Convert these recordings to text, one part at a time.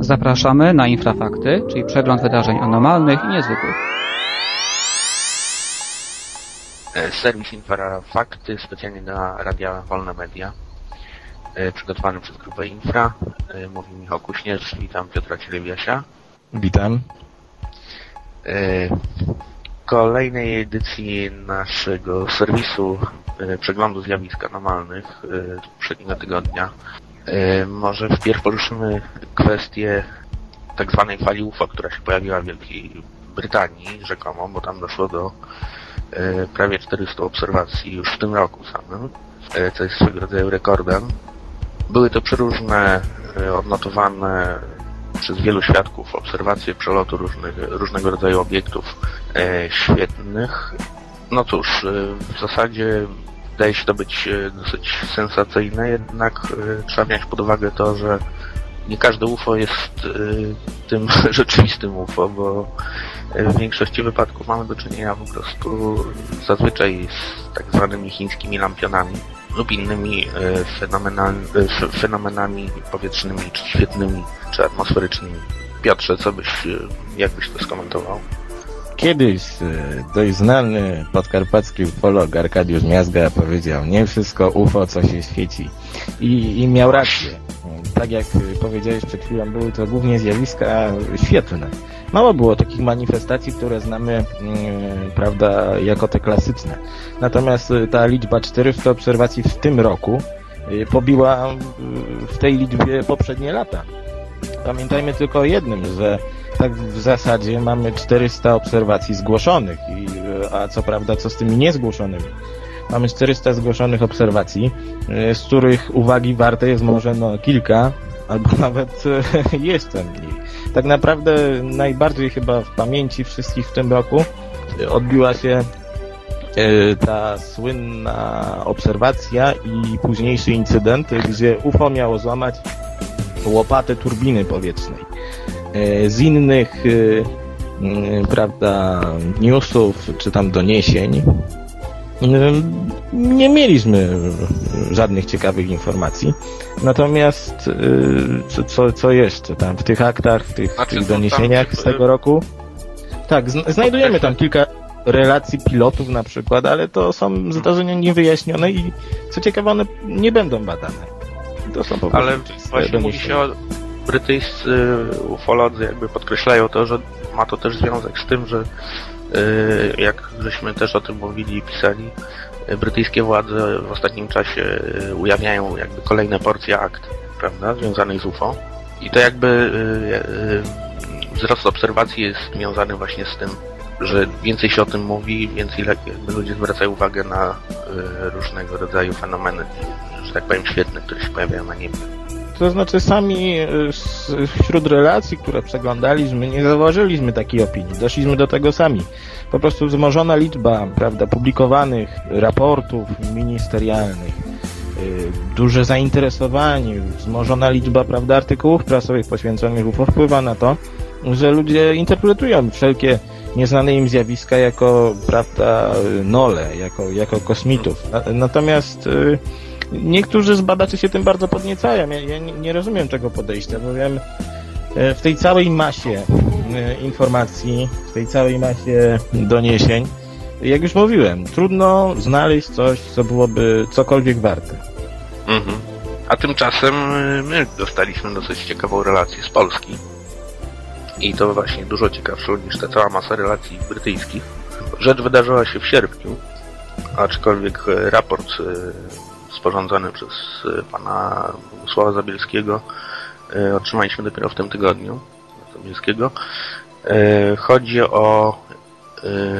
Zapraszamy na Infrafakty, czyli przegląd wydarzeń anormalnych i niezwykłych. E, Serwis Infrafakty specjalnie dla Radia Wolne Media. E, Przygotowany przez grupę Infra. E, Mówi Michał Kuśnierz, witam Piotra Cielebiasia. Witam. Kolejnej edycji naszego serwisu przeglądu zjawisk anormalnych poprzedniego tygodnia. E, Może wpierw poruszymy kwestię tak zwanej fali UFO, która się pojawiła w Wielkiej Brytanii rzekomo, bo tam doszło do e, prawie 400 obserwacji już w tym roku samym, e, co jest swego rodzaju rekordem. Były to przeróżne, odnotowane przez wielu świadków obserwacje przelotu różnych, różnego rodzaju obiektów świetnych. No cóż, w zasadzie wydaje się to być e, dosyć sensacyjne, jednak e, trzeba wziąć pod uwagę to, że nie każde UFO jest e, tym rzeczywistym UFO, bo w większości wypadków mamy do czynienia po prostu zazwyczaj z tak zwanymi chińskimi lampionami lub innymi e, fenomenal, e, f- fenomenami powietrznymi, czy świetnymi, czy atmosferycznymi. Piotrze, co byś, e, jak byś to skomentował? Kiedyś e, dość znany podkarpacki ufolog Arkadiusz Miazga powiedział, nie wszystko UFO, co się świeci. I, i miał rację. Tak jak powiedziałeś przed chwilą, były to głównie zjawiska świetlne. Mało było takich manifestacji, które znamy, mm, prawda, jako te klasyczne. Natomiast e, ta liczba 400 obserwacji w tym roku e, pobiła e, w tej liczbie poprzednie lata. Pamiętajmy tylko o jednym, że tak w zasadzie mamy 400 obserwacji zgłoszonych, i, e, a co prawda co z tymi niezgłoszonymi? Mamy 400 zgłoszonych obserwacji, e, z których uwagi warte jest może no, kilka, albo nawet e, jeszcze mniej. Tak naprawdę najbardziej chyba w pamięci wszystkich w tym roku odbiła się ta słynna obserwacja i późniejszy incydent, gdzie UFO miało złamać łopatę turbiny powietrznej. E, Z innych, e, prawda, newsów czy tam doniesień e, nie mieliśmy żadnych ciekawych informacji. Natomiast co, co, co jeszcze tam w tych aktach, w tych, Znaczy, tych doniesieniach z tego roku? Tak, zn- znajdujemy tam kilka relacji pilotów na przykład, ale to są zdarzenia niewyjaśnione i co ciekawe one nie będą badane. To są po prostu Ale właśnie mówi się o brytyjscy ufolodzy jakby podkreślają to, że ma to też związek z tym, że y, jak żeśmy też o tym mówili i pisali, y, brytyjskie władze w ostatnim czasie y, ujawniają jakby kolejne porcje akt, prawda, związanych z UFO. I to jakby wzrost obserwacji jest związany właśnie z tym, że więcej się o tym mówi, więcej ludzie zwracają uwagę na różnego rodzaju fenomeny, że tak powiem, świetne, które się pojawiają na niebie. To znaczy sami s- wśród relacji, które przeglądaliśmy, nie zauważyliśmy takiej opinii. Doszliśmy do tego sami. Po prostu wzmożona liczba, prawda, publikowanych raportów ministerialnych, y, duże zainteresowanie, wzmożona liczba, prawda, artykułów prasowych poświęconych UFO wpływa na to, że ludzie interpretują wszelkie nieznane im zjawiska jako, prawda, nole, jako, jako kosmitów. Na, natomiast y, niektórzy z badaczy się tym bardzo podniecają. Ja, ja nie, rozumiem tego podejścia, bowiem e, w tej całej masie e, informacji, w tej całej masie doniesień, jak już mówiłem, trudno znaleźć coś, co byłoby cokolwiek warte. Mhm. A tymczasem y, my dostaliśmy dosyć ciekawą relację z Polski. I to właśnie dużo ciekawszą niż ta cała masa relacji brytyjskich. Rzecz wydarzyła się w sierpniu, aczkolwiek raport sporządzony przez y, pana Sława Zabielskiego y, otrzymaliśmy dopiero w tym tygodniu. Zabielskiego. Y, Chodzi o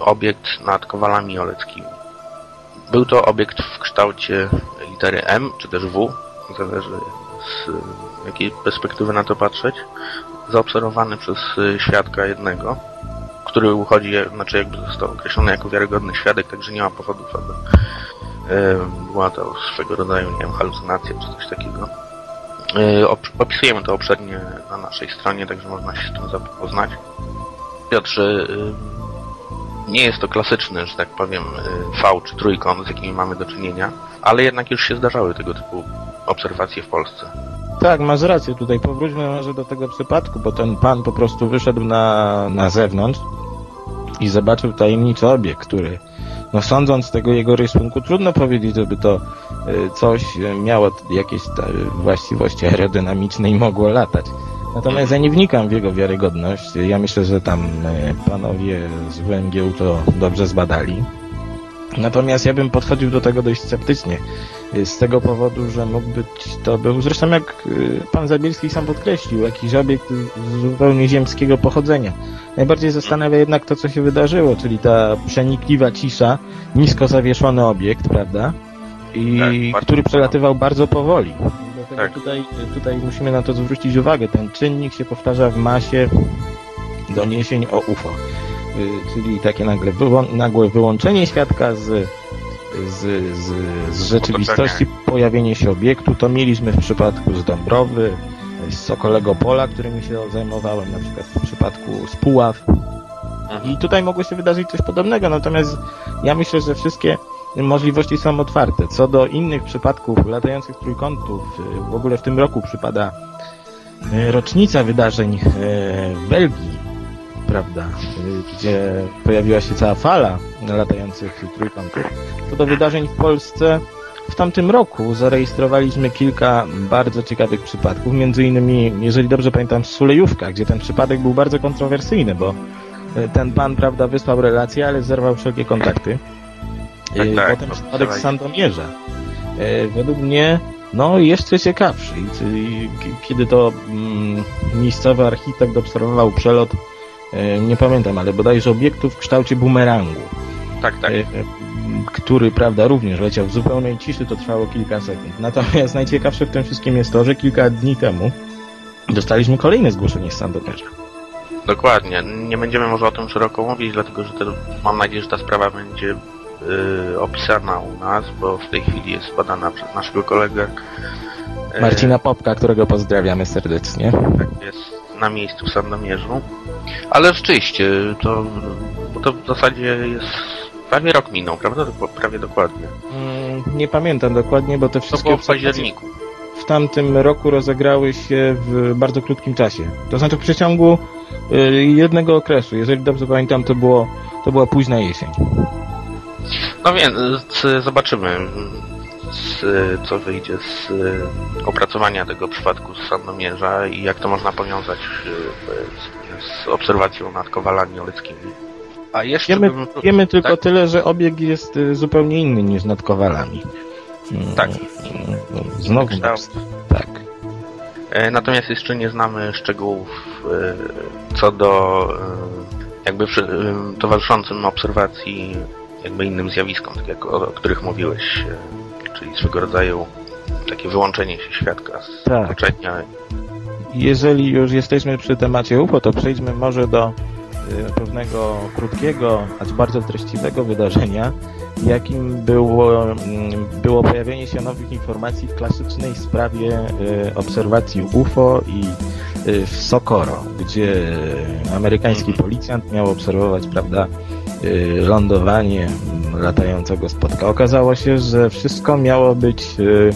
obiekt nad Kowalami Oleckimi. Był to obiekt w kształcie litery M, czy też W, zależy z jakiej perspektywy na to patrzeć, zaobserwowany przez świadka jednego, który uchodzi, znaczy jakby został określony jako wiarygodny świadek, także nie ma powodów, aby była to swego rodzaju, nie wiem, halucynacja czy coś takiego. Op- Opisujemy to obszernie na naszej stronie, także można się z tym zapoznać. Piotrze, nie jest to klasyczny, że tak powiem, y, V czy trójkąt, z jakimi mamy do czynienia, ale jednak już się zdarzały tego typu obserwacje w Polsce. Tak, masz rację tutaj. Powróćmy może do tego przypadku, bo ten pan po prostu wyszedł na, na zewnątrz i zobaczył tajemniczy obiekt, który, no sądząc z tego jego rysunku, trudno powiedzieć, żeby to y, coś y, miało jakieś właściwości aerodynamiczne i mogło latać. Natomiast ja nie wnikam w jego wiarygodność. Ja myślę, że tam y, panowie z WMGU to dobrze zbadali. Natomiast ja bym podchodził do tego dość sceptycznie. Z tego powodu, że mógł być to był, zresztą jak y, pan Zabielski sam podkreślił, jakiś obiekt z- zupełnie ziemskiego pochodzenia. Najbardziej zastanawia jednak to, co się wydarzyło, czyli ta przenikliwa cisza, nisko zawieszony obiekt, prawda? I Tak, który przelatywał bardzo powoli. Dlatego Tak. tutaj, tutaj musimy na to zwrócić uwagę. Ten czynnik się powtarza w masie doniesień o UFO. Y, Czyli takie nagle wyłą- nagłe wyłączenie świadka z, z, z, z rzeczywistości, pojawienie się obiektu. To mieliśmy w przypadku z Dąbrowy, z Sokolego Pola, którymi się zajmowałem, na przykład w przypadku z Puław. I tutaj mogło się wydarzyć coś podobnego, natomiast ja myślę, że wszystkie możliwości są otwarte. Co do innych przypadków latających trójkątów, y, w ogóle w tym roku przypada y, rocznica wydarzeń y, w Belgii, prawda, gdzie pojawiła się cała fala latających trójkątów. Co do wydarzeń w Polsce, w tamtym roku zarejestrowaliśmy kilka bardzo ciekawych przypadków, między innymi, jeżeli dobrze pamiętam, Sulejówka, gdzie ten przypadek był bardzo kontrowersyjny, bo y, ten pan, prawda, wysłał relację, ale zerwał wszelkie kontakty. Tak, Y, tak, Potem to przypadek z. Sandomierza. Y, Według mnie, no, jeszcze ciekawszy. I Kiedy to mm, miejscowy architekt obserwował przelot, nie pamiętam, ale bodajże obiektu w kształcie bumerangu Tak, tak. e, e, który, prawda, również leciał w zupełnej ciszy, to trwało kilka sekund. Natomiast najciekawsze w tym wszystkim jest to, że kilka dni temu dostaliśmy kolejne zgłoszenie z Sandomierza. Dokładnie. Nie będziemy może o tym szeroko mówić, dlatego że mam nadzieję, że ta sprawa będzie y, opisana u nas, bo w tej chwili jest badana przez naszego kolegę. Marcina Popka, którego pozdrawiamy serdecznie. Tak jest na miejscu w Sandomierzu. Ale rzeczywiście, to, bo to w zasadzie jest prawie rok minął, prawda? Prawie dokładnie. Mm, Nie pamiętam dokładnie, bo te To wszystkie było w październiku. w tamtym roku rozegrały się w bardzo krótkim czasie. To znaczy w przeciągu y, jednego okresu. Jeżeli dobrze pamiętam, to było to była późna jesień. No więc z- zobaczymy, z, co wyjdzie z y, opracowania tego przypadku z Sandomierza i jak to można powiązać y, z, z obserwacją nad kowalami oleckimi. A jeszcze Wiemy, bym... wiemy tylko tak? tyle, że obieg jest y, zupełnie inny niż nad Kowalami. Mm, Tak. mm, Znowu Kształt. tak. E, Natomiast jeszcze nie znamy szczegółów e, co do e, jakby przy, e, towarzyszącym obserwacji jakby innym zjawiskom, tak jak o, o których mówiłeś, e, czyli swego rodzaju takie wyłączenie się świadka z Tak. otoczenia. Jeżeli już jesteśmy przy temacie UFO, to przejdźmy może do y, pewnego krótkiego, acz bardzo treściwego wydarzenia, jakim było, mm, było pojawienie się nowych informacji w klasycznej sprawie y, obserwacji UFO i y, w Socorro, gdzie amerykański policjant miał obserwować, prawda, lądowanie mm, latającego spotka. Okazało się, że wszystko miało być y,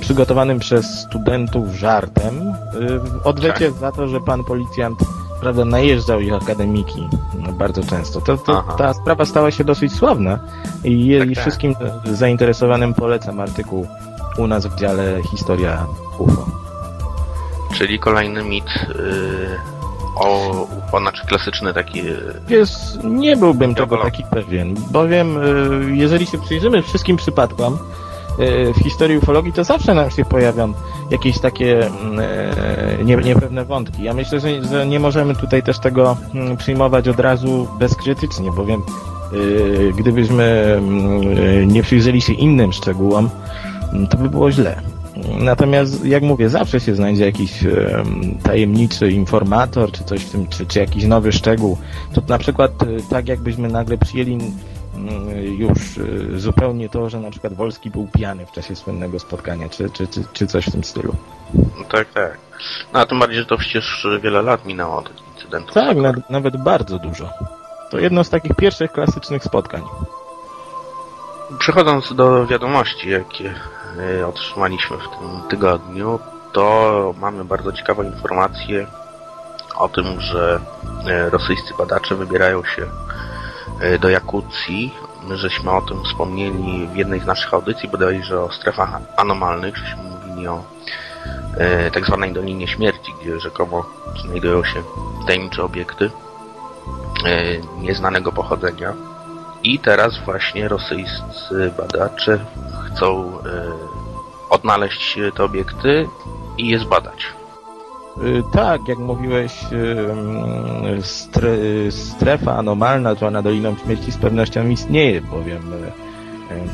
przygotowanym przez studentów żartem y, w odwecie za to, że pan policjant prawda, najeżdżał ich akademiki no, bardzo często. To, to, ta sprawa stała się dosyć sławna i, Tak, i tak. wszystkim zainteresowanym polecam artykuł u nas w dziale Historia UFO. Czyli kolejny mit y, o UFO, znaczy klasyczny taki y, Wiesz, nie byłbym tego taki pewien, bowiem y, jeżeli się przyjrzymy wszystkim przypadkom y, w historii ufologii, to zawsze nam się pojawią jakieś takie mm, e, nie, niepewne wątki. Ja myślę, że, że nie możemy tutaj też tego mm, przyjmować od razu bezkrytycznie, bowiem gdybyśmy mm, nie przyjrzeli się innym szczegółom, to by było źle. Natomiast, jak mówię, zawsze się znajdzie jakiś em, tajemniczy informator, czy coś w tym, czy, czy jakiś nowy szczegół. To na przykład y, tak jakbyśmy nagle przyjęli już y, zupełnie to, że na przykład Wolski był pijany w czasie słynnego spotkania, czy, czy, czy, czy coś w tym stylu. no tak, tak. No a tym bardziej, że to przecież wiele lat minęło od incydentów. Tak, nawet, nawet bardzo dużo. To jedno z takich pierwszych klasycznych spotkań. Przechodząc do wiadomości, jakie y, otrzymaliśmy w tym tygodniu, to mamy bardzo ciekawą informację o tym, że e, rosyjscy badacze wybierają się e, do Jakucji. My żeśmy o tym wspomnieli w jednej z naszych audycji, bodajże o strefach anomalnych, żeśmy mówili o e, tak zwanej Dolinie Śmierci, gdzie rzekomo znajdują się tajemnicze obiekty e, nieznanego pochodzenia. I teraz właśnie rosyjscy badacze chcą e, odnaleźć te obiekty i je zbadać. Y, Tak, jak mówiłeś, mm, stre, strefa anomalna zwana Doliną Śmierci z pewnością istnieje, bowiem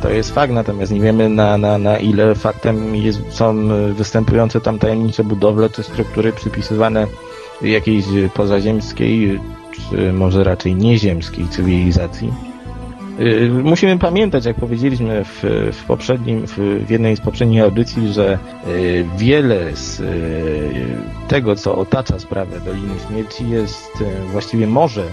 to jest fakt, natomiast nie wiemy na, na, na ile faktem jest, są występujące tam tajemnicze budowle czy struktury przypisywane jakiejś pozaziemskiej, czy może raczej nieziemskiej cywilizacji. Y, Musimy pamiętać, jak powiedzieliśmy w, w poprzednim, w, w jednej z poprzednich audycji, że y, wiele z y, tego, co otacza sprawę Doliny Śmierci jest właściwie może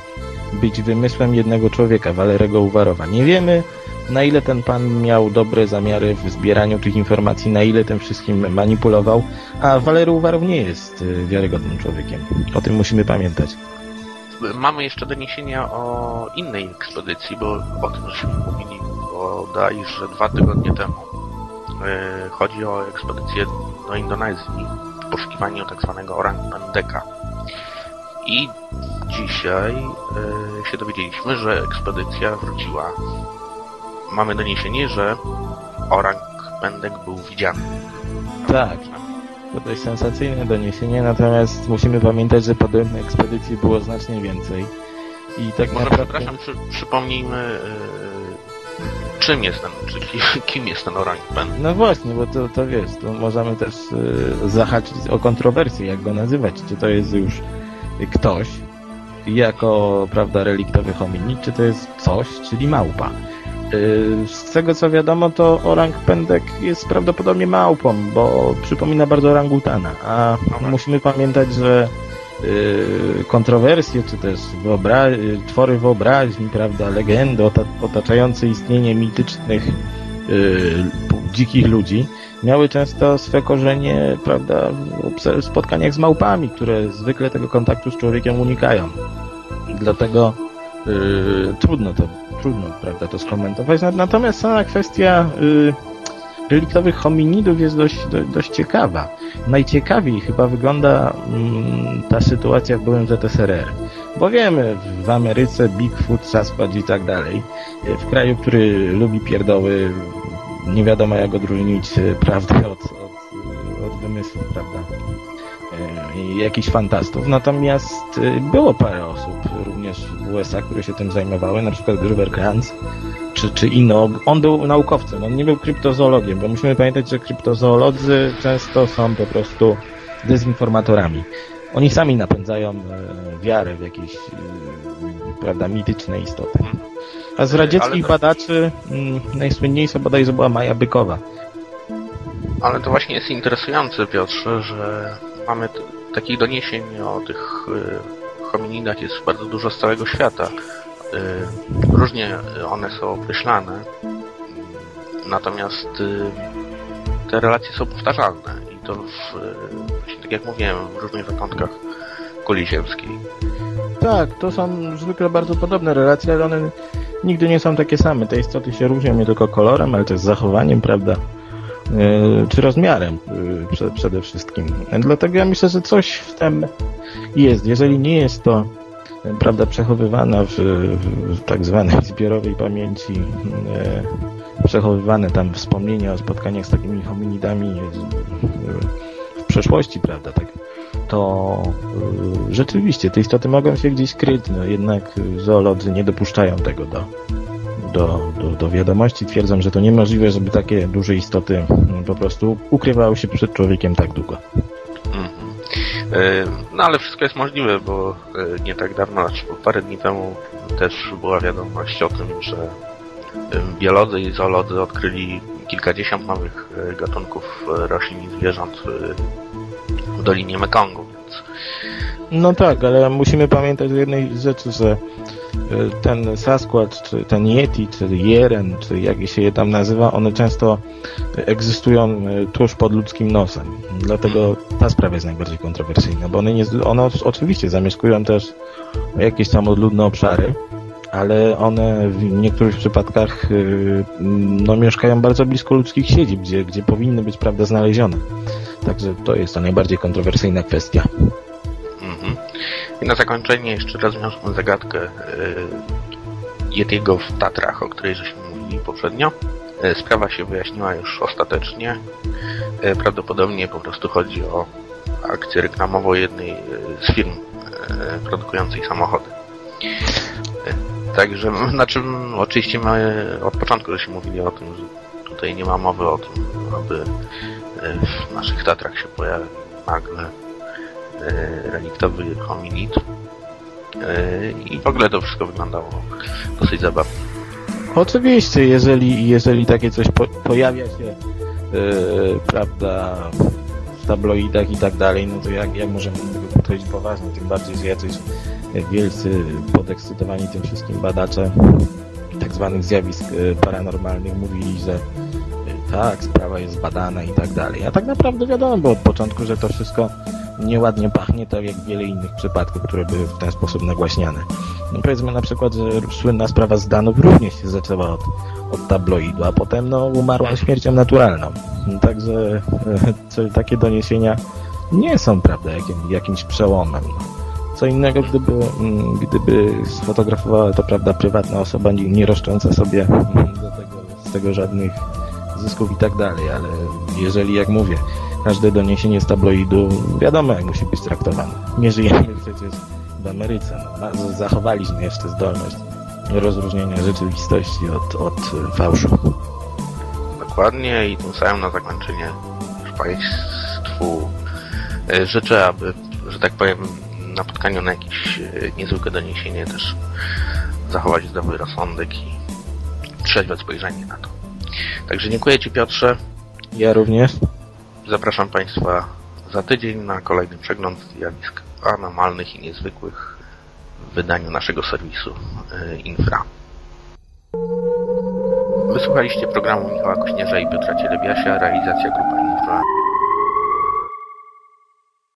być wymysłem jednego człowieka, Walerego Uwarowa. Nie wiemy, na ile ten pan miał dobre zamiary w zbieraniu tych informacji, na ile tym wszystkim manipulował, a Walery Uwarow nie jest wiarygodnym człowiekiem. O tym musimy pamiętać. Mamy jeszcze doniesienia o innej ekspedycji, bo o tym żeśmy mówili bodajże dwa tygodnie temu. Yy, Chodzi o ekspedycję do Indonezji w poszukiwaniu tak zwanego orang pendeka. I dzisiaj yy, się dowiedzieliśmy, że ekspedycja wróciła. Mamy doniesienie, że orang pendek był widziany. Tak. To dość sensacyjne doniesienie, natomiast musimy pamiętać, że podobnych ekspedycji było znacznie więcej. I tak Może naprawdę... przepraszam, przy, przypomnijmy yy, czym jest ten, czy ki- kim jest ten orang pendek. No właśnie, bo to, to wiesz, to możemy też y, zahaczyć o kontrowersję, jak go nazywać. Czy to jest już ktoś jako, prawda, reliktowy hominid, czy to jest coś, czyli małpa. Y, z tego co wiadomo, to orang pendek jest prawdopodobnie małpą, bo przypomina bardzo orangutana, a Dobra. musimy pamiętać, że y, kontrowersje, czy też wyobra- twory wyobraźni, prawda, legendy ota- otaczające istnienie mitycznych y, dzikich ludzi miały często swe korzenie, prawda, w spotkaniach z małpami, które zwykle tego kontaktu z człowiekiem unikają. Dlatego y, trudno to, trudno, prawda, to skomentować. Nat- Natomiast sama kwestia y, reliktowych hominidów jest dość, do, dość ciekawa. Najciekawiej chyba wygląda mm, ta sytuacja w byłym ZSRR. Bo wiemy, w, Ameryce Bigfoot, Sasquatch i tak dalej, y, w kraju, który lubi pierdoły, nie wiadomo jak odróżnić y, prawdę od, od, od wymysłów, prawda? Y, jakichś fantastów. Natomiast y, było parę osób również w USA, które się tym zajmowały, na przykład Gruber Kranz czy, czy inno. On był naukowcem, on nie był kryptozoologiem, bo musimy pamiętać, że kryptozoolodzy często są po prostu dezinformatorami. Oni sami napędzają e, wiarę w jakieś e, prawda, mityczne istoty. A z radzieckich to- badaczy mm, najsłynniejsza bodajże była Maja Bykowa. Ale to właśnie jest interesujące, Piotrze, że mamy takich doniesień o tych y, hominidach jest bardzo dużo z całego świata. Y, różnie one są określane, natomiast y, te relacje są powtarzalne i to w, właśnie tak jak mówiłem, w różnych zakątkach kuli ziemskiej. Tak, to są zwykle bardzo podobne relacje, ale one nigdy nie są takie same. Te istoty się różnią nie tylko kolorem, ale też zachowaniem, prawda? Yy, czy rozmiarem prze, przede wszystkim. Dlatego ja myślę, że coś w tym jest. Jeżeli nie jest to yy, prawda, przechowywana w, w, tak zwanej zbiorowej pamięci, przechowywane tam wspomnienia o spotkaniach z takimi hominidami w przeszłości, prawda, tak to rzeczywiście te istoty mogą się gdzieś kryć, no jednak zoolodzy nie dopuszczają tego do, do, do, do wiadomości. Twierdzą, że to niemożliwe, żeby takie duże istoty y, po prostu ukrywały się przed człowiekiem tak długo. Mhm. Y, No ale wszystko jest możliwe, bo y, nie tak dawno, znaczy parę dni temu też była wiadomość o tym, że y, biolodzy i zoolodzy odkryli kilkadziesiąt nowych gatunków roślin i zwierząt w Dolinie Mekongu, więc No tak, ale musimy pamiętać o jednej rzeczy, że ten Sasquatch, czy ten Yeti, czy Jeren, czy jak się je tam nazywa, one często egzystują e, tuż pod ludzkim nosem. Dlatego ta sprawa jest najbardziej kontrowersyjna, bo one, nie, one oczywiście zamieszkują też jakieś tam odludne obszary, ale one w niektórych przypadkach y, no, mieszkają bardzo blisko ludzkich siedzib, gdzie, gdzie powinny być prawda znalezione. Także to jest ta najbardziej kontrowersyjna kwestia. I na zakończenie jeszcze wniosłem zagadkę y, Yetiego w Tatrach, o której żeśmy mówili poprzednio. Y, Sprawa się wyjaśniła już ostatecznie. Y, Prawdopodobnie po prostu chodzi o akcję reklamową jednej z firm produkujących samochody. Także, znaczy, oczywiście my od początku żeśmy mówili o tym, że tutaj nie ma mowy o tym, aby w naszych Tatrach się pojawił nagle reliktowy hominid. Y, I w ogóle to wszystko wyglądało dosyć zabawnie. Oczywiście, jeżeli, jeżeli takie coś po, pojawia się, yy, prawda, w tabloidach i tak dalej, no to jak, jak możemy do tego poważnie? Tym bardziej, że jacyś wielcy, podekscytowani tym wszystkim badacze tak zwanych zjawisk paranormalnych mówili, że tak, sprawa jest badana i tak dalej. A tak naprawdę wiadomo było od początku, że to wszystko nieładnie pachnie, tak jak wiele innych przypadków, które były w ten sposób nagłaśniane. No powiedzmy na przykład, że słynna sprawa z Danów również się zaczęła od, od tabloidu, a potem no, umarła śmiercią naturalną. Także co, takie doniesienia nie są, prawda, jakim, jakimś przełomem. Co innego, gdyby, mm, gdyby sfotografowała to, prawda, prywatna osoba, nie, roszcząca sobie do tego, z tego żadnych zysków i tak dalej, ale jeżeli, jak mówię, każde doniesienie z tabloidu, wiadomo jak musi być traktowane. Nie żyjemy przecież w Ameryce. No, zachowaliśmy jeszcze zdolność rozróżnienia rzeczywistości od, od y, fałszu. Dokładnie i tym samym na zakończenie już Państwu e, życzę, aby, że tak powiem, napotkaniu na jakieś e, niezwykłe doniesienie też zachować zdrowy rozsądek i trzeźwe spojrzenie na to. Także dziękuję Ci Piotrze. Ja również. Zapraszam Państwa za tydzień na kolejny przegląd zjawisk anormalnych i niezwykłych w wydaniu naszego serwisu e, Infra. Wysłuchaliście programu Michała Kośnierza i Piotra Cielebiasia, realizacja grupa Infra.